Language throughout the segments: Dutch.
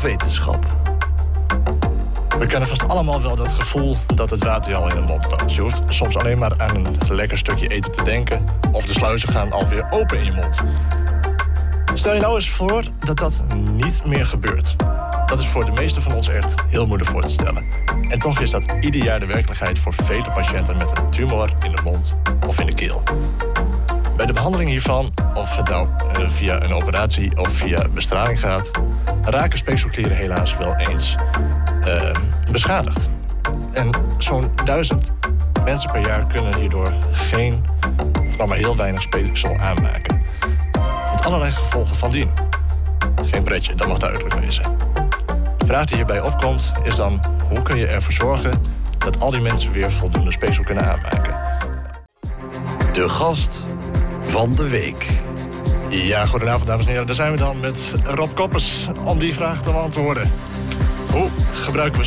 wetenschap. We kennen vast allemaal wel dat gevoel dat het water al in de mond loopt. Je hoeft soms alleen maar aan een lekker stukje eten te denken... of de sluizen gaan alweer open in je mond. Stel je nou eens voor dat dat niet meer gebeurt. Dat is voor de meeste van ons echt heel moeilijk voor te stellen. En toch is dat ieder jaar de werkelijkheid voor vele patiënten met een tumor in de mond of in de keel. Bij de behandeling hiervan, of het nou eh, via een operatie of via bestraling gaat, raken speekselklieren helaas wel eens uh, beschadigd. En zo'n duizend mensen per jaar kunnen hierdoor geen, maar, maar heel weinig speeksel aanmaken. Met allerlei gevolgen van dien. Geen pretje, dat mag duidelijk wezen. De vraag die hierbij opkomt is dan: hoe kun je ervoor zorgen dat al die mensen weer voldoende speeksel kunnen aanmaken? De gast van de week. Ja, goedenavond dames en heren. Daar zijn we dan met Rob Koppers om die vraag te beantwoorden. Hoe gebruiken we,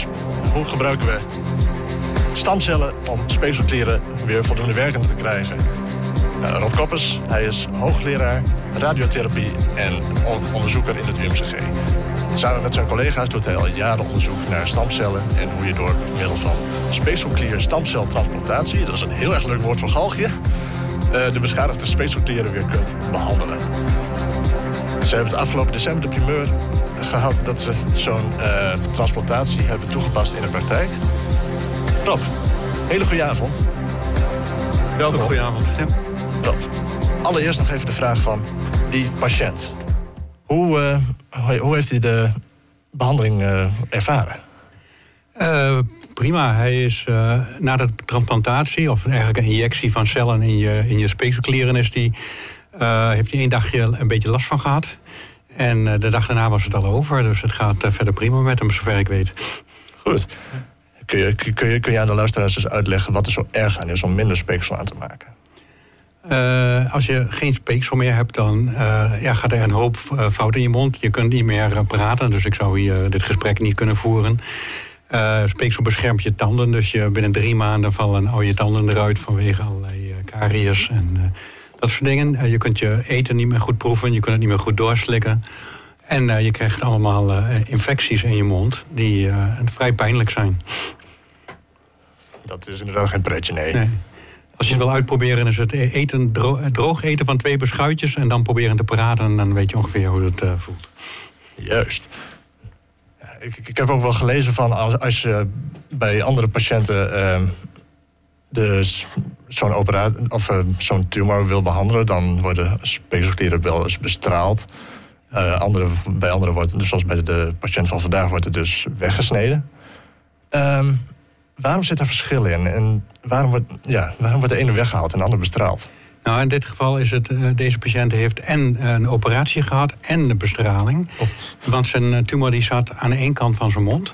hoe gebruiken we stamcellen om speekselklieren weer voldoende werkend te krijgen? Nou, Rob Koppers, hij is hoogleraar radiotherapie en onderzoeker in het UMCG. Samen met zijn collega's doet hij al jaren onderzoek naar stamcellen en hoe je door middel van speekselklier stamceltransplantatie, dat is een heel erg leuk woord voor galgje, de beschadigde speekselklieren weer kunt behandelen. Ze hebben het afgelopen december de primeur gehad dat ze zo'n uh, transplantatie hebben toegepast in de praktijk. Rob, hele goede avond. Welkom. Goedenavond. Ja. Rob, allereerst nog even de vraag van die patiënt. Hoe, uh, hoe heeft hij de behandeling uh, ervaren? Prima. Hij is na de transplantatie, of eigenlijk een injectie van cellen in je, in je speekselklieren, is die, heeft hij één dagje een beetje last van gehad. En eh, de dag daarna was het al over. Dus het gaat eh, verder prima met hem, zover ik weet. Goed. Kun je, kun, je, kun je aan de luisteraars eens uitleggen wat er zo erg aan is om minder speeksel aan te maken? Uh, als je geen speeksel meer hebt, dan uh, ja, gaat er een hoop fout in je mond. Je kunt niet meer praten, dus ik zou hier dit gesprek niet kunnen voeren. Speeksel beschermt je tanden, dus je, binnen drie maanden vallen al je tanden eruit vanwege allerlei karies en dat soort dingen. Eh, je kunt je eten niet meer goed proeven, je kunt het niet meer goed doorslikken. En uh, je krijgt allemaal uh, infecties in je mond die uh, vrij pijnlijk zijn. Dat is inderdaad geen pretje, nee. nee. Als je het wil uitproberen, is het e-, eten, droog eten van twee beschuitjes... en dan proberen te praten en dan weet je ongeveer hoe het voelt. Juist. Ik, heb ook wel gelezen van als, als je bij andere patiënten zo'n operatie of uh, zo'n tumor wil behandelen, dan worden speekselklieren wel eens bestraald. Uh, andere, bij anderen wordt, dus zoals bij de, patiënt van vandaag, wordt het dus weggesneden. Um, waarom zit er verschil in? En waarom wordt, ja, waarom wordt de ene weggehaald en de andere bestraald? Nou, in dit geval is het, uh, deze patiënt heeft en een operatie gehad en de bestraling. Oh. Want zijn tumor die zat aan ene kant van zijn mond.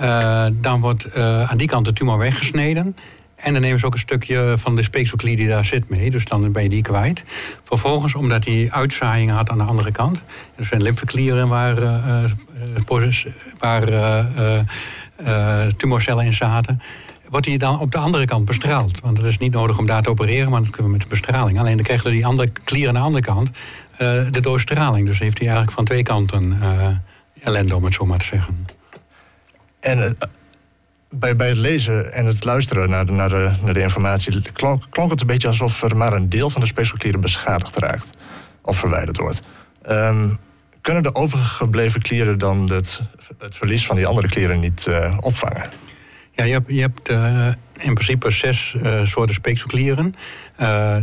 Uh, dan wordt uh, aan die kant de tumor weggesneden. En dan nemen ze ook een stukje van de speekselklier die daar zit mee. Dus dan ben je die kwijt. Vervolgens, omdat hij uitzaaiingen had aan de andere kant. Er zijn lymfeklieren waar, uh, waar tumorcellen in zaten. Wordt hij dan op de andere kant bestraald. Want het is niet nodig om daar te opereren, maar dat kunnen we met de bestraling. Alleen dan krijgen we die andere klier aan de andere kant de doorstraling. Dus heeft hij eigenlijk van twee kanten ellende, om het zo maar te zeggen. En bij, bij het lezen en het luisteren naar de, naar de, naar de informatie klonk, het een beetje alsof er maar een deel van de speekselklieren beschadigd raakt of verwijderd wordt. Um, kunnen de overgebleven klieren dan het, het verlies van die andere klieren niet opvangen? Ja, je hebt, je hebt uh, in principe zes uh, soorten speekselklieren.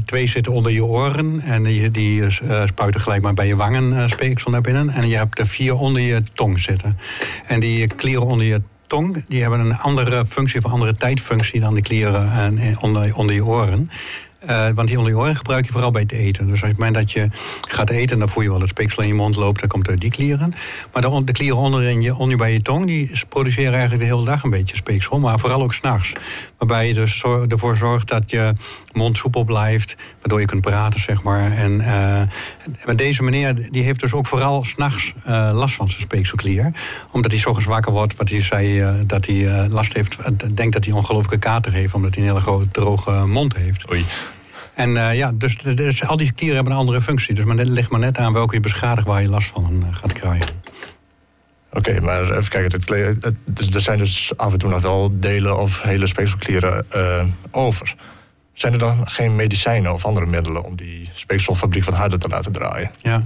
twee zitten onder je oren en die, die spuiten gelijk maar bij je wangen speeksel naar binnen. En je hebt er vier onder je tong zitten. En die klieren onder je tong, die hebben een andere functie of een andere tijdfunctie dan de klieren en, onder, onder je oren. Uh, want die onder je oren gebruik je vooral bij het eten. Dus op het moment dat je gaat eten, dan voel je wel het speeksel in je mond loopt, dat komt uit die klieren. Maar de, de klieren onderin je, onder bij je tong, die produceren eigenlijk de hele dag een beetje speeksel, maar vooral ook s'nachts. Waarbij je dus ervoor zorgt dat je mond soepel blijft, waardoor je kunt praten, zeg maar. En uh, deze meneer die heeft dus ook vooral s'nachts uh, last van zijn speekselklier. Omdat hij zo wakker wordt, wat hij zei, dat hij last heeft, denkt dat hij ongelooflijke kater heeft, omdat hij een hele grote droge mond heeft. En ja, dus, dus, al die klieren hebben een andere functie. Dus het ligt maar net aan welke je beschadigt waar je last van gaat krijgen. Oké, maar even kijken. Het, kle- het- het- er zijn dus af en toe nog wel delen of hele speekselklieren eh, over. Zijn er dan geen medicijnen of andere middelen om die speekselfabriek wat harder te laten draaien? Ja,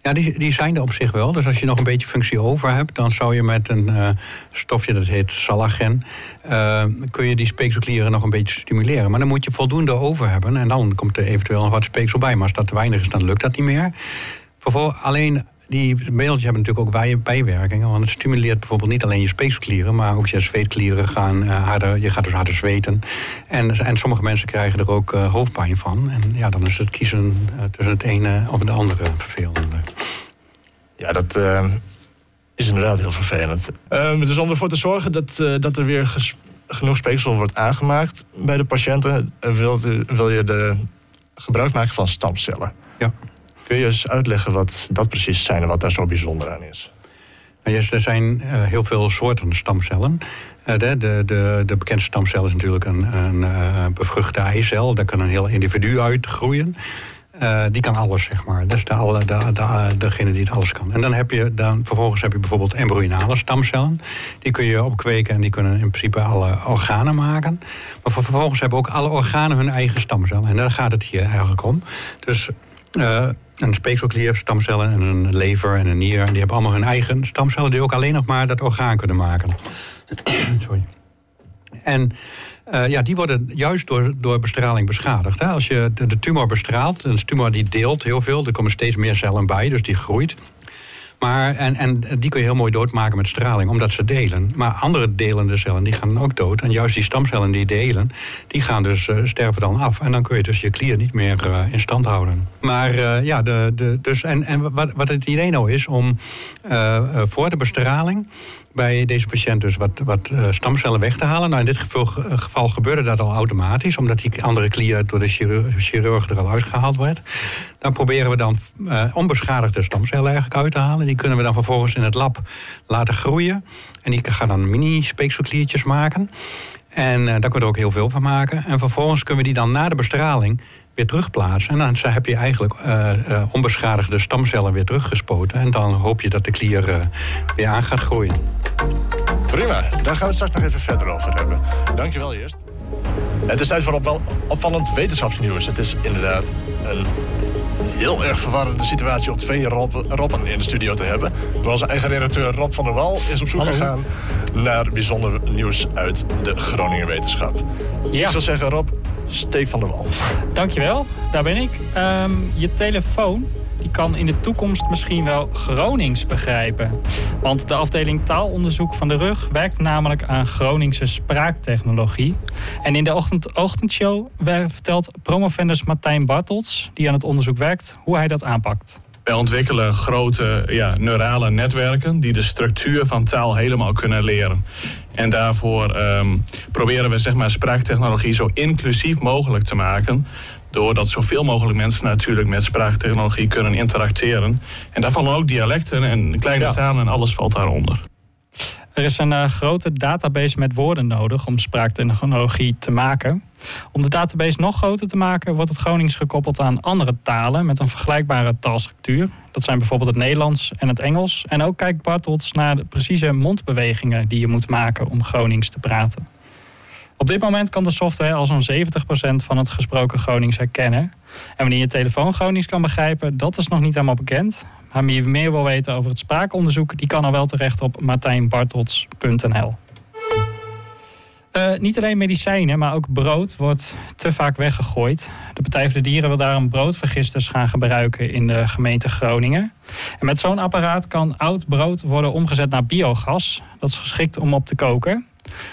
ja die, die zijn er op zich wel. Dus als je nog een beetje functie over hebt, dan zou je met een eh, stofje dat heet salagen, eh, kun je die speekselklieren nog een beetje stimuleren. Maar dan moet je voldoende over hebben en dan komt er eventueel nog wat speeksel bij. Maar als dat te weinig is, dan lukt dat niet meer. Vervol- alleen die middeltjes hebben natuurlijk ook bij- bijwerkingen. Want het stimuleert bijvoorbeeld niet alleen je speekselklieren, maar ook je zweetklieren gaan eh, harder. Je gaat dus harder zweten. En, en sommige mensen krijgen er ook eh, hoofdpijn van. En ja, dan is het kiezen eh, tussen het ene of het andere vervelende. Ja, dat is inderdaad heel vervelend. Ehm, dus om ervoor te zorgen dat, dat er weer ges- genoeg speeksel wordt aangemaakt bij de patiënten, wilt u, wil je de gebruik maken van stamcellen. Ja. Kun je eens uitleggen wat dat precies zijn en wat daar zo bijzonder aan is? Nou, er zijn eh, heel veel soorten stamcellen. Eh, de, de, de, bekendste stamcel is natuurlijk een, een eh, bevruchte eicel. Daar kan een heel individu uit groeien. Die kan alles, zeg maar. Dat is de, de, de, degene die het alles kan. En dan heb je dan, vervolgens heb je bijvoorbeeld embryonale stamcellen. Die kun je opkweken en die kunnen in principe alle organen maken. Maar ver- vervolgens hebben ook alle organen hun eigen stamcellen. En daar gaat het hier eigenlijk om. Dus een speekselklier stamcellen en een lever en een nier. Die hebben allemaal hun eigen stamcellen die ook alleen nog maar dat orgaan kunnen maken. Sorry. En eh, ja, die worden juist door, door bestraling beschadigd. Hè? Als je de, de tumor bestraalt, een tumor die deelt heel veel, er komen steeds meer cellen bij, dus die groeit. Maar, en, en die kun je heel mooi doodmaken met straling, omdat ze delen. Maar andere delende cellen die gaan ook dood. En juist die stamcellen die delen, die gaan dus, eh, sterven dan af. En dan kun je dus je klier niet meer eh, in stand houden. Maar eh, ja, de, de, dus, en, en wat, wat het idee nou is om voor de bestraling bij deze patiënt dus wat, wat eh, stamcellen weg te halen. Nou, in dit geval, geval gebeurde dat al automatisch, omdat die andere klier door de chirurg, chirurg er al uitgehaald werd. Dan proberen we dan eh, onbeschadigde stamcellen eigenlijk uit te halen. Die kunnen we dan vervolgens in het lab laten groeien. En die gaan dan mini-speekselkliertjes maken. En eh, daar kunnen we er ook heel veel van maken. En vervolgens kunnen we die dan na de bestraling weer terugplaatsen. En dan heb je eigenlijk eh, eh, onbeschadigde stamcellen weer teruggespoten. En dan hoop je dat de klier eh, weer aan gaat groeien. Prima, daar gaan we het straks nog even verder over hebben. Dankjewel eerst. Het is tijd voor opvallend wetenschapsnieuws. Het is inderdaad een heel erg verwarrende situatie om twee Rob, Robben in de studio te hebben. Maar onze eigen redacteur Rob van der Wal is op zoek Hallo. gegaan naar bijzonder nieuws uit de Groningen wetenschap. Ja. Ik zou zeggen, Rob, steek van de wal. Dankjewel, daar ben ik. Ehm, je telefoon die kan in de toekomst misschien wel Gronings begrijpen. Want de afdeling taalonderzoek van de rug werkt namelijk aan Groningse spraaktechnologie. En in de ochtend, ochtendshow vertelt promovendus Martijn Bartels, die aan het onderzoek werkt, hoe hij dat aanpakt. Wij ontwikkelen grote ja, neurale netwerken die de structuur van taal helemaal kunnen leren. En daarvoor ehm, proberen we zeg maar, spraaktechnologie zo inclusief mogelijk te maken. Doordat zoveel mogelijk mensen natuurlijk met spraaktechnologie kunnen interacteren. En daar vallen ook dialecten en kleine Ja. talen en alles valt daaronder. Er is een eh, grote database met woorden nodig om spraaktechnologie te maken. Om de database nog groter te maken, wordt het Gronings gekoppeld aan andere talen met een vergelijkbare taalstructuur. Dat zijn bijvoorbeeld het Nederlands en het Engels. En ook kijkt Bartels naar de precieze mondbewegingen die je moet maken om Gronings te praten. Op dit moment kan de software al zo'n 70% van het gesproken Gronings herkennen. En wanneer je telefoon Gronings kan begrijpen, dat is nog niet helemaal bekend. Maar wie meer wil weten over het spraakonderzoek, die kan al wel terecht op martijnbartels.nl. Eh, niet alleen medicijnen, maar ook brood wordt te vaak weggegooid. De Partij voor de Dieren wil daarom broodvergisters gaan gebruiken in de gemeente Groningen. En met zo'n apparaat kan oud brood worden omgezet naar biogas. Dat is geschikt om op te koken.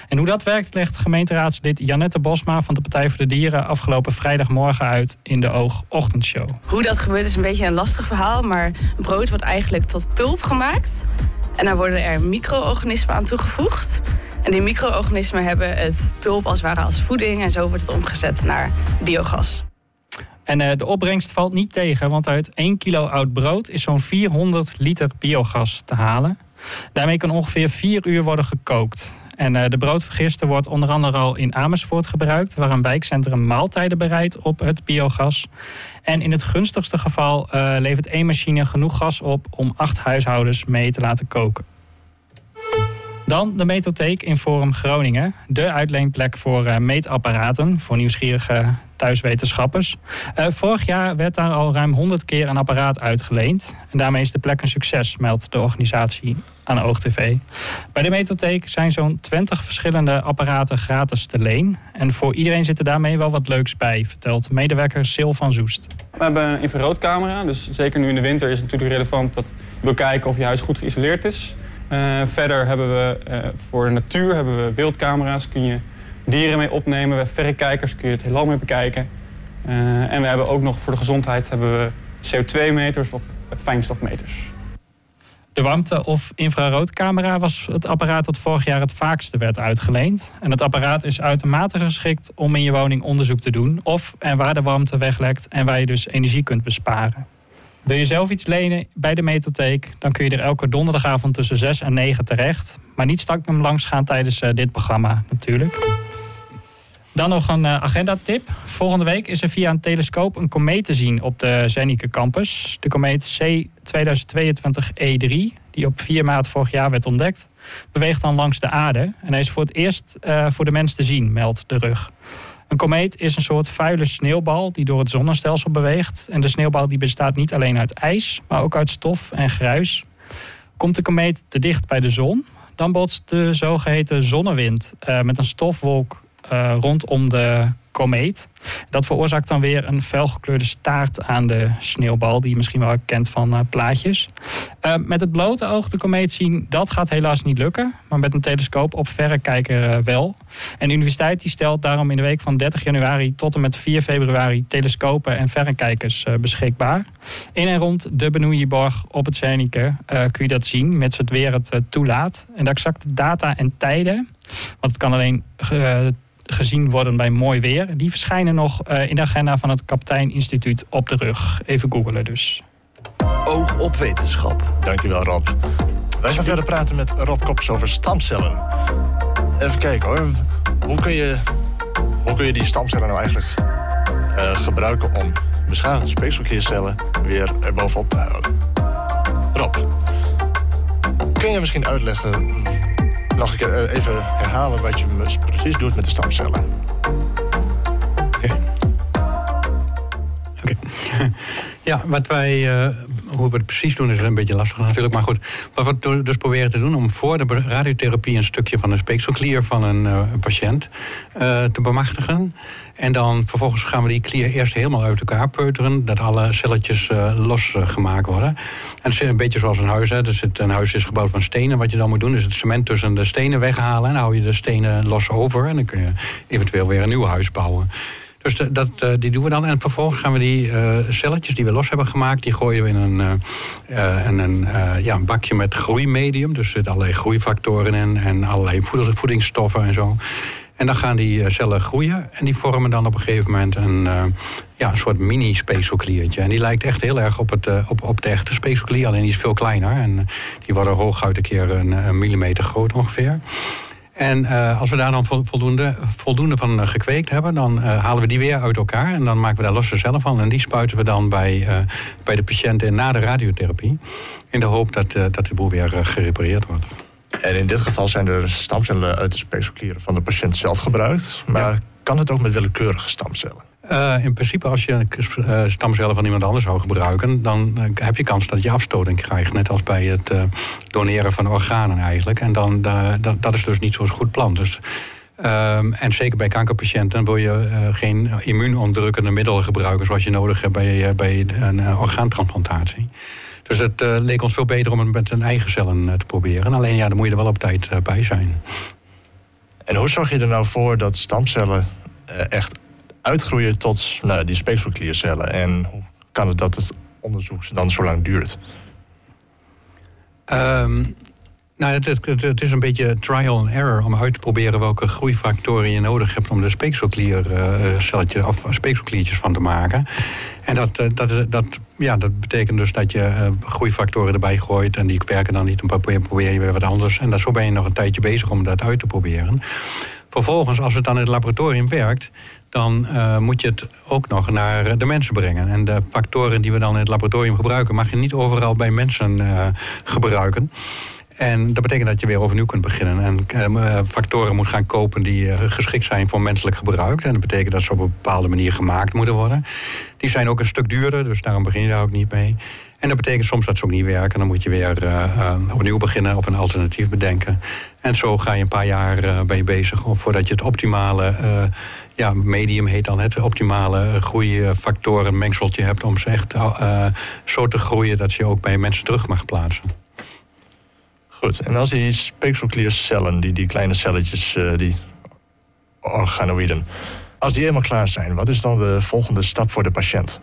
En hoe dat werkt legt gemeenteraadslid Janette Bosma van de Partij voor de Dieren afgelopen vrijdagmorgen uit in de Oog Ochtendshow. Hoe dat gebeurt is een beetje een lastig verhaal, maar brood wordt eigenlijk tot pulp gemaakt. En dan worden er micro-organismen aan toegevoegd. En die micro-organismen hebben het pulp als ware als voeding en zo wordt het omgezet naar biogas. En eh, de opbrengst valt niet tegen, want uit 1 kilo oud brood is zo'n 400 liter biogas te halen. Daarmee kan ongeveer 4 uur worden gekookt. En eh, de broodvergister wordt onder andere al in Amersfoort gebruikt, waar een wijkcentrum maaltijden bereidt op het biogas. En in het gunstigste geval eh, levert één machine genoeg gas op om acht huishoudens mee te laten koken. Dan de Metotheek in Forum Groningen. De uitleenplek voor uh, meetapparaten voor nieuwsgierige thuiswetenschappers. Uh, vorig jaar werd daar al ruim 100 keer een apparaat uitgeleend. En daarmee is de plek een succes, meldt de organisatie aan OogTV. Bij de Metotheek zijn zo'n 20 verschillende apparaten gratis te leen. En voor iedereen zit er daarmee wel wat leuks bij, vertelt medewerker Sil van Zoest. We hebben een infraroodcamera, dus zeker nu in de winter is het natuurlijk relevant dat wil kijken of je huis goed geïsoleerd is. Uh, verder hebben we uh, voor de natuur hebben we beeldcamera's, kun je dieren mee opnemen. We hebben verrekijkers, kun je het heelal mee bekijken. Uh, en we hebben ook nog voor de gezondheid hebben we CO2-meters of fijnstofmeters. De warmte- of infraroodcamera was het apparaat dat vorig jaar het vaakste werd uitgeleend. En het apparaat is uitermate geschikt om in je woning onderzoek te doen. Of en waar de warmte weglekt en waar je dus energie kunt besparen. Wil je zelf iets lenen bij de Metotheek, dan kun je er elke donderdagavond tussen 6 en 9 terecht. Maar niet strak langs gaan tijdens uh, dit programma natuurlijk. Dan nog een uh, agendatip. Volgende week is er via een telescoop een komeet te zien op de Zennike campus. De komeet C 2022-E3, die op 4 maart vorig jaar werd ontdekt, beweegt dan langs de aarde. En hij is voor het eerst uh, voor de mens te zien, meldt de rug. Een komeet is een soort vuile sneeuwbal die door het zonnestelsel beweegt. En de sneeuwbal die bestaat niet alleen uit ijs, maar ook uit stof en gruis. Komt de komeet te dicht bij de zon, dan botst de zogeheten zonnewind uh, met een stofwolk rondom de komeet. Dat veroorzaakt dan weer een felgekleurde staart aan de sneeuwbal, die je misschien wel kent van uh, plaatjes. Uh, met het blote oog de komeet zien, dat gaat helaas niet lukken. Maar met een telescoop op verrekijker wel. En de universiteit die stelt daarom in de week van 30 januari tot en met 4 februari telescopen en verrekijkers beschikbaar. In en rond de Benoeienborg op het Zernike kun je dat zien, mits het weer het toelaat. En de exacte data en tijden, want het kan alleen gezien worden bij mooi weer. Die verschijnen nog uh, in de agenda van het Kaptein Instituut op de rug. Even googelen dus. Oog op wetenschap. Dankjewel Rob. Wij gaan verder praten met Rob Koppers over stamcellen. Even kijken hoor. Hoe kun je, hoe kun je die stamcellen nou eigenlijk uh, gebruiken om beschadigde speekselkliercellen weer erbovenop te houden? Rob, kun je misschien uitleggen nog een keer even herhalen wat je precies doet met de stamcellen. Oké. Ja, wat wij, uh, hoe we het precies doen is een beetje lastig natuurlijk. Maar goed, wat we dus proberen te doen om voor de radiotherapie een stukje van de speekselklier van een uh, patiënt uh, te bemachtigen. En dan vervolgens gaan we die klier eerst helemaal uit elkaar peuteren. Dat alle celletjes uh, losgemaakt worden. En het is een beetje zoals een huis. Hè. Dus het, een huis is gebouwd van stenen. Wat je dan moet doen is het cement tussen de stenen weghalen. En dan hou je de stenen los over. En dan kun je eventueel weer een nieuw huis bouwen. Dus dat, uh, die doen we dan. En vervolgens gaan we die uh, celletjes die we los hebben gemaakt... die gooien we in een, uh, in een, ja, een bakje met groeimedium. Dus er zitten allerlei groeifactoren in... en allerlei voedingsstoffen en zo. En dan gaan die cellen groeien. En die vormen dan op een gegeven moment een, ja, een soort mini-speekselkliertje. En die lijkt echt heel erg op, het, op, op de echte speekselklier. Alleen die is veel kleiner. En die worden hooguit een keer een, een millimeter groot ongeveer. En uh, als we daar dan voldoende, voldoende van gekweekt hebben, dan uh, halen we die weer uit elkaar. En dan maken we daar losse cellen van. En die spuiten we dan bij, uh, bij de patiënt in na de radiotherapie. In de hoop dat, dat de boel weer gerepareerd wordt. En in dit geval zijn er stamcellen uit de speekselklieren van de patiënt zelf gebruikt. Maar ja. kan het ook met willekeurige stamcellen? Uh, in principe, als je uh, stamcellen van iemand anders zou gebruiken, dan uh, heb je kans dat je afstoting krijgt. Net als bij het doneren van organen eigenlijk. En dan, dat, dat is dus niet zo'n goed plan. Dus, ehm, en zeker bij kankerpatiënten wil je geen immuunonderdrukkende middelen gebruiken zoals je nodig hebt bij, bij een orgaantransplantatie. Dus het leek ons veel beter om het met een eigen cellen te proberen. Alleen ja, dan moet je er wel op tijd bij zijn. En hoe zorg je er nou voor dat stamcellen echt uitgroeien tot nou, die speekselkliercellen? En hoe kan het dat het onderzoek dan zo lang duurt? Um, nou, het, het, is een beetje trial and error om uit te proberen welke groeifactoren je nodig hebt om de speekselkliercelletjes of speekselkliertjes van te maken. En dat, dat, dat, ja, dat betekent dus dat je uh, groeifactoren erbij gooit en die werken dan niet. Dan probeer je weer wat anders. En dan, zo ben je nog een tijdje bezig om dat uit te proberen. Vervolgens, als het dan in het laboratorium werkt, dan uh, moet je het ook nog naar de mensen brengen. En de factoren die we dan in het laboratorium gebruiken, mag je niet overal bij mensen uh, gebruiken. En dat betekent dat je weer overnieuw kunt beginnen. En uh, factoren moet gaan kopen die geschikt zijn voor menselijk gebruik. En dat betekent dat ze op een bepaalde manier gemaakt moeten worden. Die zijn ook een stuk duurder, dus daarom begin je daar ook niet mee. En dat betekent soms dat ze ook niet werken. Dan moet je weer uh, opnieuw beginnen of een alternatief bedenken. En zo ga je een paar jaar uh, ben je bezig voordat je het optimale ja, medium heet dan het optimale groeifactoren mengseltje hebt om ze echt zo te groeien dat je ook bij mensen terug mag plaatsen. Goed, en als die speekselkliercellen, die, die kleine celletjes, die organoïden, als die helemaal klaar zijn, wat is dan de volgende stap voor de patiënt?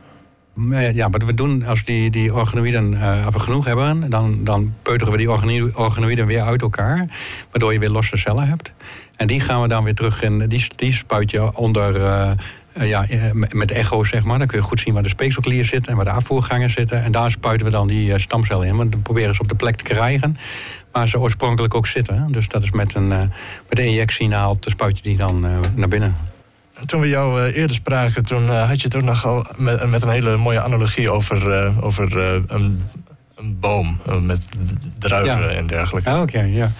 Ja, wat we doen als die, die organoïden uh, genoeg hebben, dan, dan peuteren we die organoïden weer uit elkaar, waardoor je weer losse cellen hebt. En die gaan we dan weer terug in, die, die spuit je onder, uh, ja, met echo zeg maar. Dan kun je goed zien waar de speekselklier zit en waar de afvoergangen zitten. En daar spuiten we dan die stamcellen in, want dan proberen ze op de plek te krijgen waar ze oorspronkelijk ook zitten. Dus dat is met een, met een injectienaald, spuit je die dan naar binnen. Toen we jou uh, eerder spraken, toen uh, had je het ook nogal met, met, een hele mooie analogie over, uh, over een, een, boom met druiven en dergelijke. Ah, oké, ja.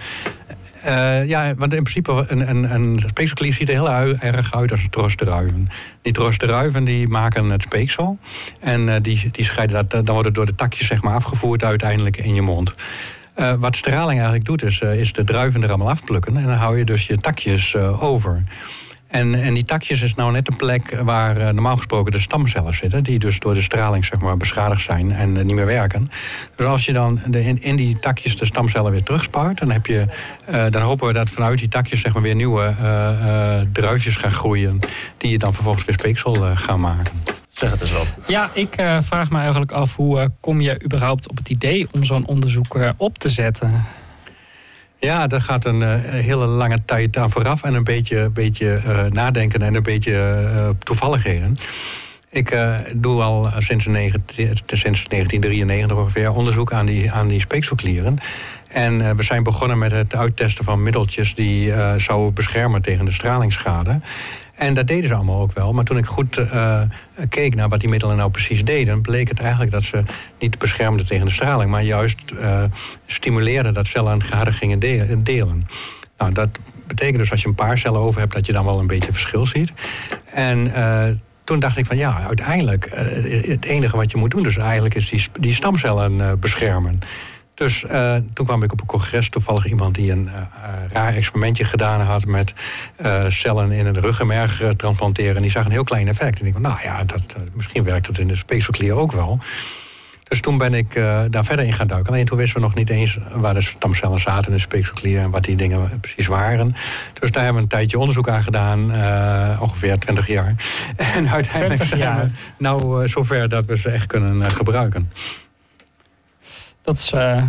ja, want in principe, een, een, een speekselklier ziet er heel erg uit als een tros druiven. Die tros druiven die maken het speeksel. En die, die scheiden dat, dan wordt het door de takjes zeg maar, afgevoerd uiteindelijk in je mond. wat straling eigenlijk doet, is, is de druiven er allemaal afplukken. En dan hou je dus je takjes over. En, en die takjes is nou net een plek waar uh, normaal gesproken de stamcellen zitten, die dus door de straling zeg maar, beschadigd zijn en uh, niet meer werken. Dus als je dan de, in, in, die takjes de stamcellen weer terugspuit, dan, heb je, uh, dan hopen we dat vanuit die takjes zeg maar, weer nieuwe druifjes gaan groeien, die je dan vervolgens weer speeksel gaan maken. Zeg het eens wel. Ja, ik vraag me eigenlijk af hoe kom je überhaupt op het idee om zo'n onderzoek op te zetten? Ja, daar gaat een uh, hele lange tijd aan vooraf en een beetje, beetje uh, nadenken en een beetje uh, toevalligheden. Ik doe al sinds, sinds 1993 ongeveer onderzoek aan die, aan die speekselklieren. En we zijn begonnen met het uittesten van middeltjes die zouden beschermen tegen de stralingsschade. En dat deden ze allemaal ook wel. Maar toen ik goed uh, keek naar wat die middelen nou precies deden, bleek het eigenlijk dat ze niet beschermden tegen de straling, maar juist uh, stimuleerden dat cellen aan gaten gingen delen. Nou, dat betekent dus als je een paar cellen over hebt, dat je dan wel een beetje verschil ziet. En uh, toen dacht ik van ja, uiteindelijk, het enige wat je moet doen, dus eigenlijk is die, die stamcellen beschermen. Dus uh, toen kwam ik op een congres toevallig iemand die een uh, raar experimentje gedaan had met uh, cellen in het ruggenmerg transplanteren. En die zag een heel klein effect. En ik dacht, nou ja, dat, misschien werkt dat in de speekselklier ook wel. Dus toen ben ik daar verder in gaan duiken. Alleen toen wisten we nog niet eens waar de stamcellen zaten in de speekselklier en wat die dingen precies waren. Dus daar hebben we een tijdje onderzoek aan gedaan, ongeveer 20 jaar. En uiteindelijk zijn we nou zover dat we ze echt kunnen gebruiken. Dat is, uh,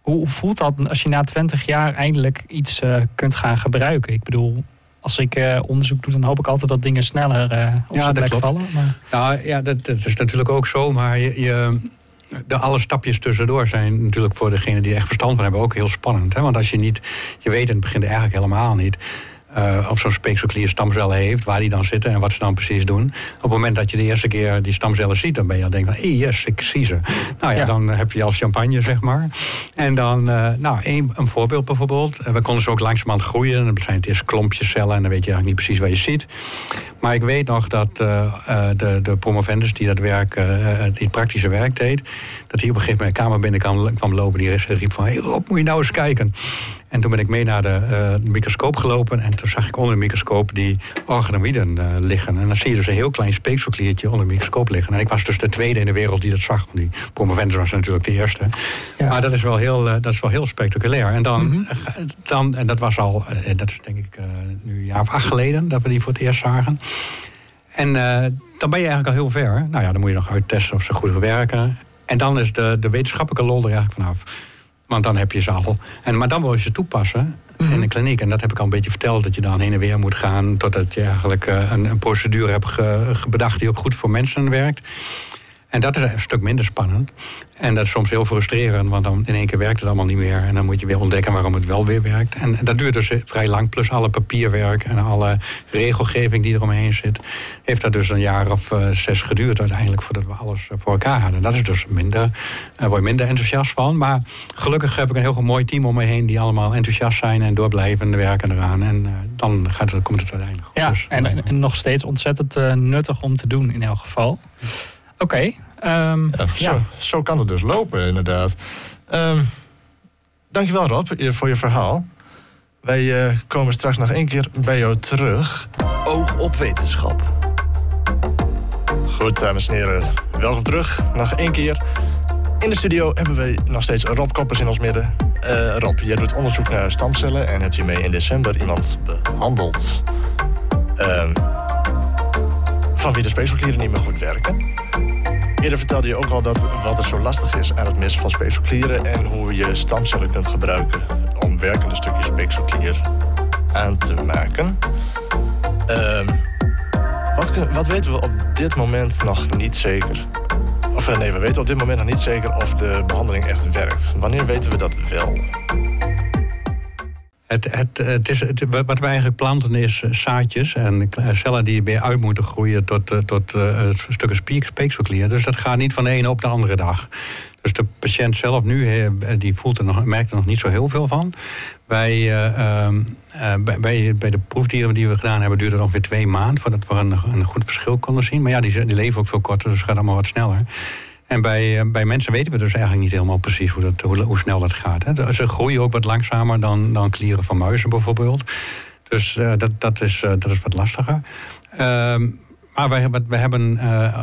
hoe voelt dat als je na twintig jaar eindelijk iets uh, kunt gaan gebruiken? Ik bedoel, als ik uh, onderzoek doe, dan hoop ik altijd dat dingen sneller op ja, zijn plek vallen. Maar... Ja, ja dat, dat, is natuurlijk ook zo, maar je, je, de alle stapjes tussendoor zijn natuurlijk voor degene die er echt verstand van hebben ook heel spannend. Hè? Want als je niet, je weet in het begin eigenlijk helemaal niet uh, of zo'n speekselklier stamcellen heeft, waar die dan zitten en wat ze dan precies doen. Op het moment dat je de eerste keer die stamcellen ziet, dan ben je al denk van, hey, yes, ik zie ze. Nou ja, dan heb je al champagne, zeg maar. En dan, uh, nou, een, een, voorbeeld bijvoorbeeld. We konden ze ook langzamerhand groeien. Dan zijn het eerst klompjes cellen en dan weet je eigenlijk niet precies wat je ziet. Maar ik weet nog dat uh, de, de promovendus die dat werk, die praktische werk deed, dat hij op een gegeven moment de kamer binnen kwam, kwam lopen. Die riep van, hey Rob, moet je nou eens kijken. En toen ben ik mee naar de uh, microscoop gelopen. En toen zag ik onder de microscoop die organoïden uh, liggen. En dan zie je dus een heel klein speekselkliertje onder de microscoop liggen. En ik was dus de tweede in de wereld die dat zag. Want die promovendus was natuurlijk de eerste. Ja. Maar dat is, wel heel, uh, dat is wel heel spectaculair. En dan, mm -hmm. dan en dat was al, dat is denk ik nu een jaar of acht geleden... dat we die voor het eerst zagen. En dan ben je eigenlijk al heel ver. Nou ja, dan moet je nog uittesten of ze goed werken. En dan is de, de wetenschappelijke lol er eigenlijk vanaf. Want dan heb je ze al. En, maar dan wil je ze toepassen in de kliniek. En dat heb ik al een beetje verteld, dat je dan heen en weer moet gaan... totdat je eigenlijk een, een procedure hebt ge, bedacht die ook goed voor mensen werkt. En dat is een stuk minder spannend. En dat is soms heel frustrerend, want dan in één keer werkt het allemaal niet meer. En dan moet je weer ontdekken waarom het wel weer werkt. En dat duurt dus vrij lang, plus alle papierwerk en alle regelgeving die eromheen zit. Heeft dat dus een jaar of uh, zes geduurd uiteindelijk voordat we alles voor elkaar hadden. Dat is dus minder, daar word je minder enthousiast van. Maar gelukkig heb ik een heel mooi team om me heen die allemaal enthousiast zijn en doorblijven werken eraan. En uh, dan gaat het, komt het uiteindelijk goed. Ja, dus, en, en, nog steeds ontzettend uh, nuttig om te doen in elk geval. Oké. Okay, um, ja, ja. Zo, kan het dus lopen, inderdaad. Um, dankjewel Rob voor je verhaal. Wij uh, komen straks nog één keer bij jou terug. Oog op wetenschap. Goed, dames en heren. Welkom terug. Nog één keer. In de studio hebben we nog steeds Rob Koppers in ons midden. Uh, Rob, jij doet onderzoek naar stamcellen en hebt hiermee in december iemand behandeld. Uh, van wie de speekselklieren niet meer goed werken. Eerder vertelde je ook al dat wat er zo lastig is aan het missen van speekselklieren en hoe je stamcellen kunt gebruiken om werkende stukjes speekselklier aan te maken. Uh, wat, wat weten we op dit moment nog niet zeker? Of eh, nee, we weten op dit moment nog niet zeker of de behandeling echt werkt. Wanneer weten we dat wel? Het, het, het wat wij eigenlijk planten is eh, zaadjes en cellen die weer uit moeten groeien tot, eh, tot uh, stukken speekselklier. Dus dat gaat niet van de ene op de andere dag. Dus de patiënt zelf nu die voelt er nog, merkt er nog niet zo heel veel van. Bij, uh, bij, bij de proefdieren die we gedaan hebben, duurde het ongeveer twee maanden voordat we een, een goed verschil konden zien. Maar ja, die, die leven ook veel korter, dus het gaat allemaal wat sneller. En bij, bij mensen weten we dus eigenlijk niet helemaal precies hoe, dat, hoe, snel dat gaat. Hè. Ze groeien ook wat langzamer dan, dan klieren van muizen bijvoorbeeld. Dus uh, dat, dat, is, uh, dat is wat lastiger. Uh, maar wij, we hebben,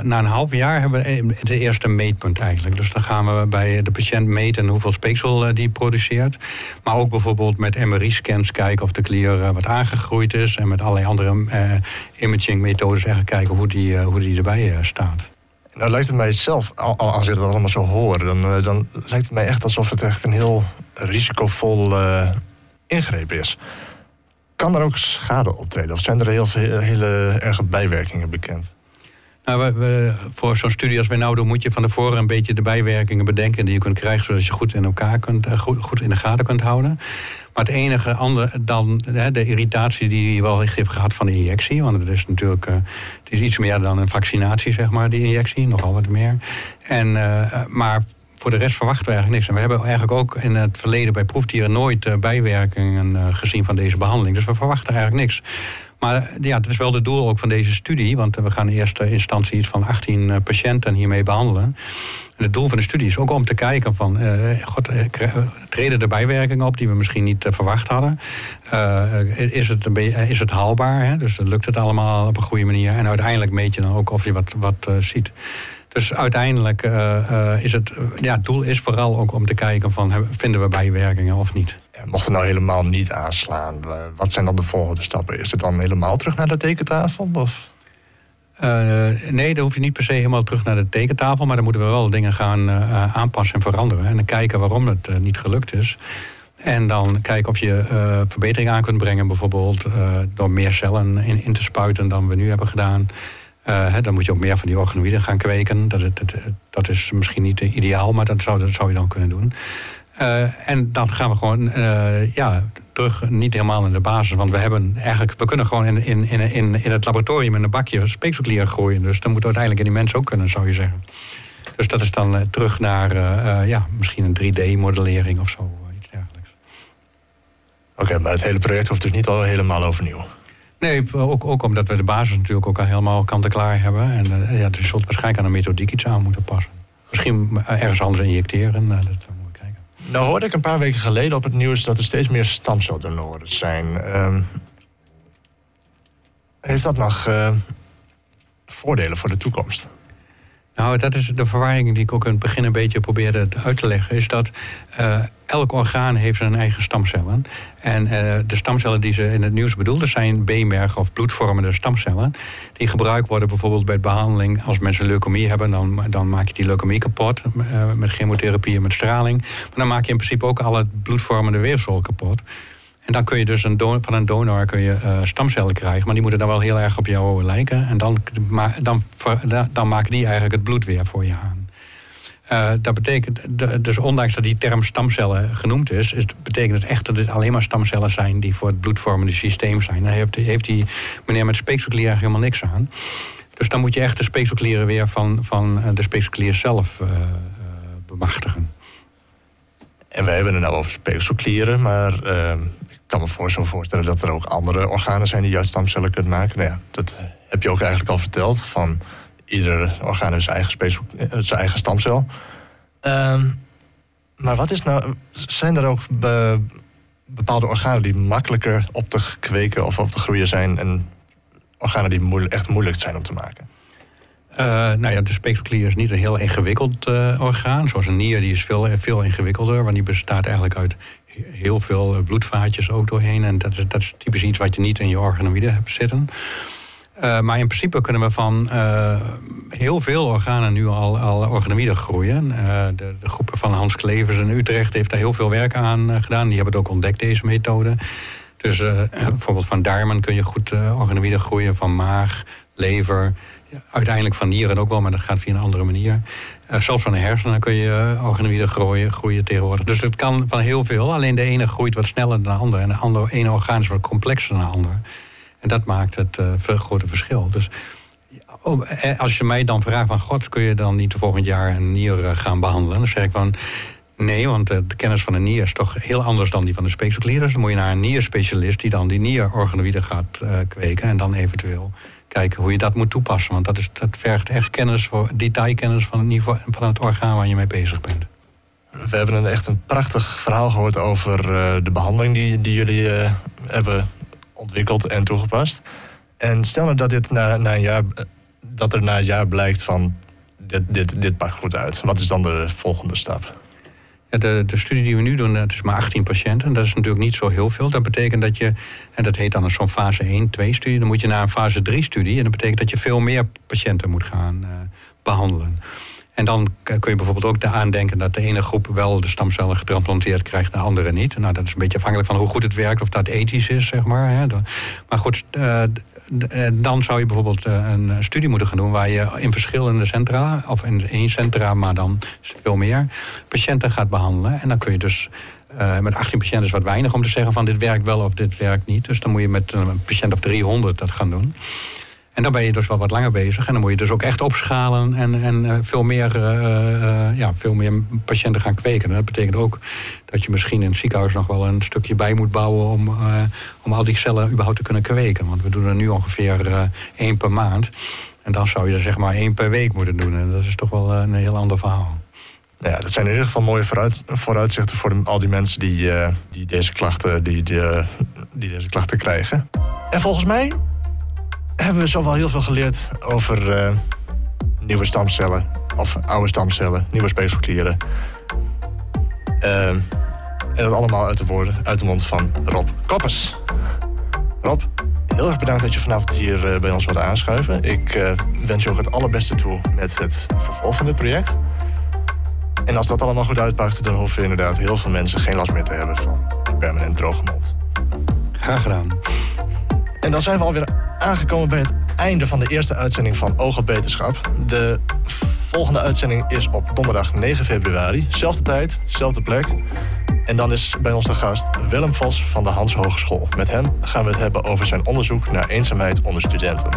na een half jaar hebben we het eerste meetpunt eigenlijk. Dus dan gaan we bij de patiënt meten hoeveel speeksel die produceert. Maar ook bijvoorbeeld met MRI-scans kijken of de klier wat aangegroeid is. En met allerlei andere imaging-methodes eigenlijk kijken hoe die, hoe die erbij staat. Nou lijkt het mij zelf, als ik het allemaal zo hoor... Dan, dan lijkt het mij echt alsof het echt een heel risicovol ingreep is. Kan er ook schade optreden? Of zijn er heel veel hele erge bijwerkingen bekend? Nou, voor zo'n studie als wij nou doen, moet je van tevoren een beetje de bijwerkingen bedenken die je kunt krijgen, zodat je goed in elkaar kunt, eh, goed, in de gaten kunt houden. Maar het enige andere dan de irritatie die je wel heeft gehad van de injectie, want het is natuurlijk uh, het is iets meer dan een vaccinatie, zeg maar, die injectie, nogal wat meer. En, uh, maar voor de rest verwachten we eigenlijk niks. En we hebben eigenlijk ook in het verleden bij proefdieren nooit uh, bijwerkingen uh, gezien van deze behandeling. Dus we verwachten eigenlijk niks. Maar ja, dat is wel het doel ook van deze studie. Want we gaan in eerste instantie iets van 18 uh, patiënten hiermee behandelen. En het doel van de studie is ook om te kijken van... God, treden er bijwerkingen op die we misschien niet verwacht hadden? is, het is het haalbaar? Hè? Dus lukt het allemaal op een goede manier? En uiteindelijk meet je dan ook of je wat, wat ziet. Dus uiteindelijk uh, is het, ja, het doel is vooral ook om te kijken van vinden we bijwerkingen of niet. Mocht het nou helemaal niet aanslaan, wat zijn dan de volgende stappen? Is het dan helemaal terug naar de tekentafel? Of? Uh, nee, dan hoef je niet per se helemaal terug naar de tekentafel, maar dan moeten we wel dingen gaan uh, aanpassen en veranderen. En dan kijken waarom het uh, niet gelukt is. En dan kijken of je verbetering aan kunt brengen, bijvoorbeeld door meer cellen in, in te spuiten dan we nu hebben gedaan. Uh, dan moet je ook meer van die organoïden gaan kweken. Dat, dat is misschien niet ideaal, maar dat zou, dat zou je dan kunnen doen. Uh, en dan gaan we gewoon uh, ja, terug, niet helemaal naar de basis. Want we, hebben eigenlijk, we kunnen gewoon in, in, in, in het laboratorium in een bakje speekselklieren groeien. Dus dat moet uiteindelijk in die mensen ook kunnen, zou je zeggen. Dus dat is dan terug naar ja, misschien een 3D-modellering of zo, iets dergelijks. Oké, maar het hele project hoeft dus niet al helemaal overnieuw. Nee, ook, ook omdat we de basis natuurlijk ook al helemaal kant-en-klaar hebben. En uh, ja, dus zult waarschijnlijk aan de methodiek iets aan moeten passen. Misschien ergens anders injecteren. Uh, dat moeten we kijken. Nou hoorde ik een paar weken geleden op het nieuws dat er steeds meer stamceldonoren zijn. Uh, heeft dat nog voordelen voor de toekomst? Nou, dat is de verwarring die ik ook in het begin een beetje probeerde uit te leggen. Is dat uh, elk orgaan heeft zijn eigen stamcellen. En uh, de stamcellen die ze in het nieuws bedoelden zijn beenmerg of bloedvormende stamcellen. Die gebruikt worden bijvoorbeeld bij behandeling. Als mensen leukemie hebben, dan, dan maak je die leukemie kapot. Uh, met chemotherapie en met straling. Maar dan maak je in principe ook al het bloedvormende weefsel kapot. En dan kun je dus een van een donor kun je, eh, stamcellen krijgen. Maar die moeten dan wel heel erg op jou lijken. En dan, dan, dan maken die eigenlijk het bloed weer voor je aan. Eh, dat betekent, dus ondanks dat die term stamcellen genoemd is, is betekent het echt dat het alleen maar stamcellen zijn die voor het bloedvormende systeem zijn. Daar heeft, heeft die meneer met speekselklier eigenlijk helemaal niks aan. Dus dan moet je echt de speekselklieren weer van, van eh, de speekselklier zelf bemachtigen. En we hebben het nou over speekselklieren, maar ehm, kan me voor zo voorstellen dat er ook andere organen zijn die uit stamcellen kunnen maken. Nou dat heb je ook eigenlijk al verteld. Van ieder orgaan heeft zijn eigen, eh, zijn eigen stamcel. Ehm, maar wat is nou, zijn er ook be- bepaalde organen die makkelijker op te kweken of op te groeien zijn en organen die echt moeilijk zijn om te maken? Eh, nou ja, de speekselklier is niet een heel ingewikkeld eh, orgaan. Zoals een nier, die is veel, veel ingewikkelder. Want die bestaat eigenlijk uit he- heel veel eh, bloedvaatjes ook doorheen. En dat is, dat is typisch iets wat je niet in je organoïden hebt zitten. Maar in principe kunnen we van heel veel organen nu al, al organoïden groeien. De, de groepen van Hans Klevers in Utrecht heeft daar heel veel werk aan gedaan. Die hebben het ook ontdekt, deze methode. Dus bijvoorbeeld van darmen kun je goed organoïden groeien. Van maag, lever, uiteindelijk van nieren ook wel, maar dat gaat via een andere manier. Eh, zelfs van de hersenen kun je uh, organoïden groeien, groeien tegenwoordig. Dus het kan van heel veel. Alleen de ene groeit wat sneller dan de andere. En de andere ene orgaan is wat complexer dan de ander. En dat maakt het uh, veel grote verschil. Dus eh, als je mij dan vraagt van... God, kun je dan niet volgend jaar een nier uh, gaan behandelen? Dan zeg ik van... Nee, want uh, de kennis van een nier is toch heel anders dan die van de speekselklier. Dus dan moet je naar een nierspecialist die dan die nierorganoïden gaat uh, kweken. En dan eventueel kijken hoe je dat moet toepassen. Want dat, is, dat vergt echt kennis voor, detailkennis van het, niveau, van het orgaan waar je mee bezig bent. We hebben een echt een prachtig verhaal gehoord over uh, de behandeling die, die jullie uh, hebben ontwikkeld en toegepast. En stel nou dat, dit na, na een jaar, dat er na een jaar blijkt van dit, dit, dit pakt goed uit. Wat is dan de volgende stap? De, de studie die we nu doen, dat is maar 18 patiënten. Dat is natuurlijk niet zo heel veel. Dat betekent dat je, en dat heet dan zo'n fase 1-2-studie... dan moet je naar een fase 3-studie. En dat betekent dat je veel meer patiënten moet gaan uh, behandelen. En dan kun je bijvoorbeeld ook aan denken dat de ene groep wel de stamcellen getransplanteerd krijgt, de andere niet. Nou, dat is een beetje afhankelijk van hoe goed het werkt, of dat ethisch is, zeg maar. Maar goed, uh, dan zou je bijvoorbeeld uh, een studie moeten gaan doen waar je in verschillende centra, of in één centra, maar dan veel meer, patiënten gaat behandelen. En dan kun je dus met 18 patiënten is wat weinig om te zeggen van dit werkt wel of dit werkt niet. Dus dan moet je met een patiënt of 300 dat gaan doen. En dan ben je dus wel wat langer bezig. En dan moet je dus ook echt opschalen en, en uh, veel, meer, uh, uh, ja, veel meer patiënten gaan kweken. En dat betekent ook dat je misschien in het ziekenhuis nog wel een stukje bij moet bouwen om, om al die cellen überhaupt te kunnen kweken. Want we doen er nu ongeveer één per maand. En dan zou je er zeg maar één per week moeten doen. En dat is toch wel een heel ander verhaal. Ja, dat zijn in ieder geval mooie vooruit, vooruitzichten voor de, al die mensen die, die, deze klachten, die, die, die deze klachten krijgen. En volgens mij hebben we zo wel heel veel geleerd over uh, nieuwe stamcellen. Of oude stamcellen, nieuwe speekselklieren. Uh, en dat allemaal uit de, woorden, uit de mond van Rob Koppers. Rob, heel erg bedankt dat je vanavond hier uh, bij ons wilt aanschuiven. Ik wens je ook het allerbeste toe met het vervolg van dit project. En als dat allemaal goed uitpakt, dan hoeven inderdaad heel veel mensen geen last meer te hebben van permanent droge mond. Graag gedaan. En dan zijn we alweer aangekomen bij het einde van de eerste uitzending van Oog Beterschap. De volgende uitzending is op donderdag 9 februari. Zelfde tijd, zelfde plek. En dan is bij ons de gast Willem Vos van de Hans Hogeschool. Met hem gaan we het hebben over zijn onderzoek naar eenzaamheid onder studenten.